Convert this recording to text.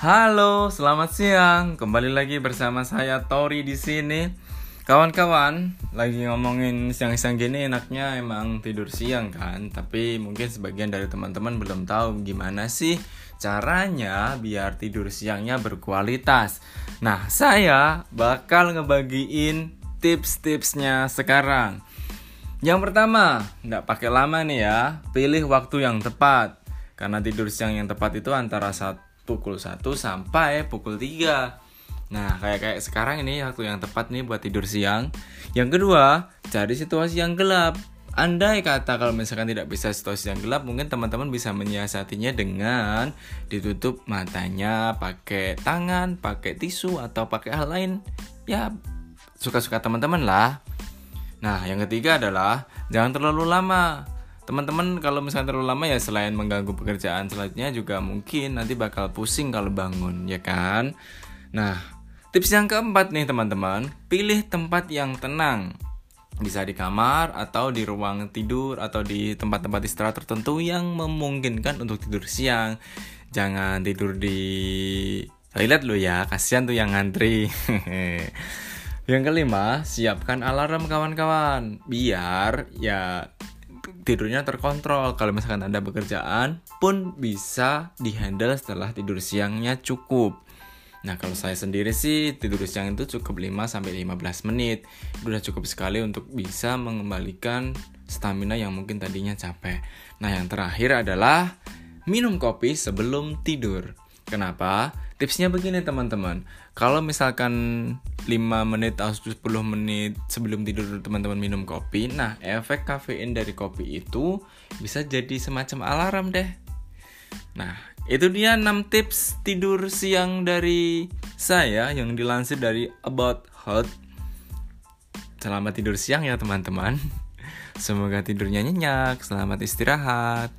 Halo, selamat siang. Kembali lagi bersama saya Tori di sini. Kawan-kawan, lagi ngomongin siang-siang gini enaknya emang tidur siang kan, tapi mungkin sebagian dari teman-teman belum tahu gimana sih caranya biar tidur siangnya berkualitas. Nah, saya bakal ngebagiin tips-tipsnya sekarang. Yang pertama, nggak pakai lama nih ya, pilih waktu yang tepat. Karena tidur siang yang tepat itu antara saat pukul 1 sampai pukul 3 Nah, kayak kayak sekarang ini waktu yang tepat nih buat tidur siang. Yang kedua, cari situasi yang gelap. Andai kata kalau misalkan tidak bisa situasi yang gelap, mungkin teman-teman bisa menyiasatinya dengan ditutup matanya, pakai tangan, pakai tisu atau pakai hal lain. Ya, suka-suka teman-teman lah. Nah, yang ketiga adalah jangan terlalu lama teman-teman kalau misalnya terlalu lama ya selain mengganggu pekerjaan selanjutnya juga mungkin nanti bakal pusing kalau bangun ya kan? Nah tips yang keempat nih teman-teman. Pilih tempat yang tenang. Bisa di kamar atau di ruang tidur atau di tempat-tempat istirahat tertentu yang memungkinkan untuk tidur siang. Jangan tidur di toilet lo ya kasihan tuh yang ngantri. Yang kelima siapkan alarm kawan-kawan. Biar ya tidurnya terkontrol. Kalau misalkan Anda bekerjaan pun bisa dihandle setelah tidur siangnya cukup. Nah, kalau saya sendiri sih tidur siang itu cukup 5 sampai 15 menit. Itu udah cukup sekali untuk bisa mengembalikan stamina yang mungkin tadinya capek. Nah, yang terakhir adalah minum kopi sebelum tidur. Kenapa? Tipsnya begini teman-teman. Kalau misalkan 5 menit atau 10 menit sebelum tidur teman-teman minum kopi, nah efek kafein dari kopi itu bisa jadi semacam alarm deh. Nah, itu dia 6 tips tidur siang dari saya yang dilansir dari About Health. Selamat tidur siang ya teman-teman. Semoga tidurnya nyenyak, selamat istirahat.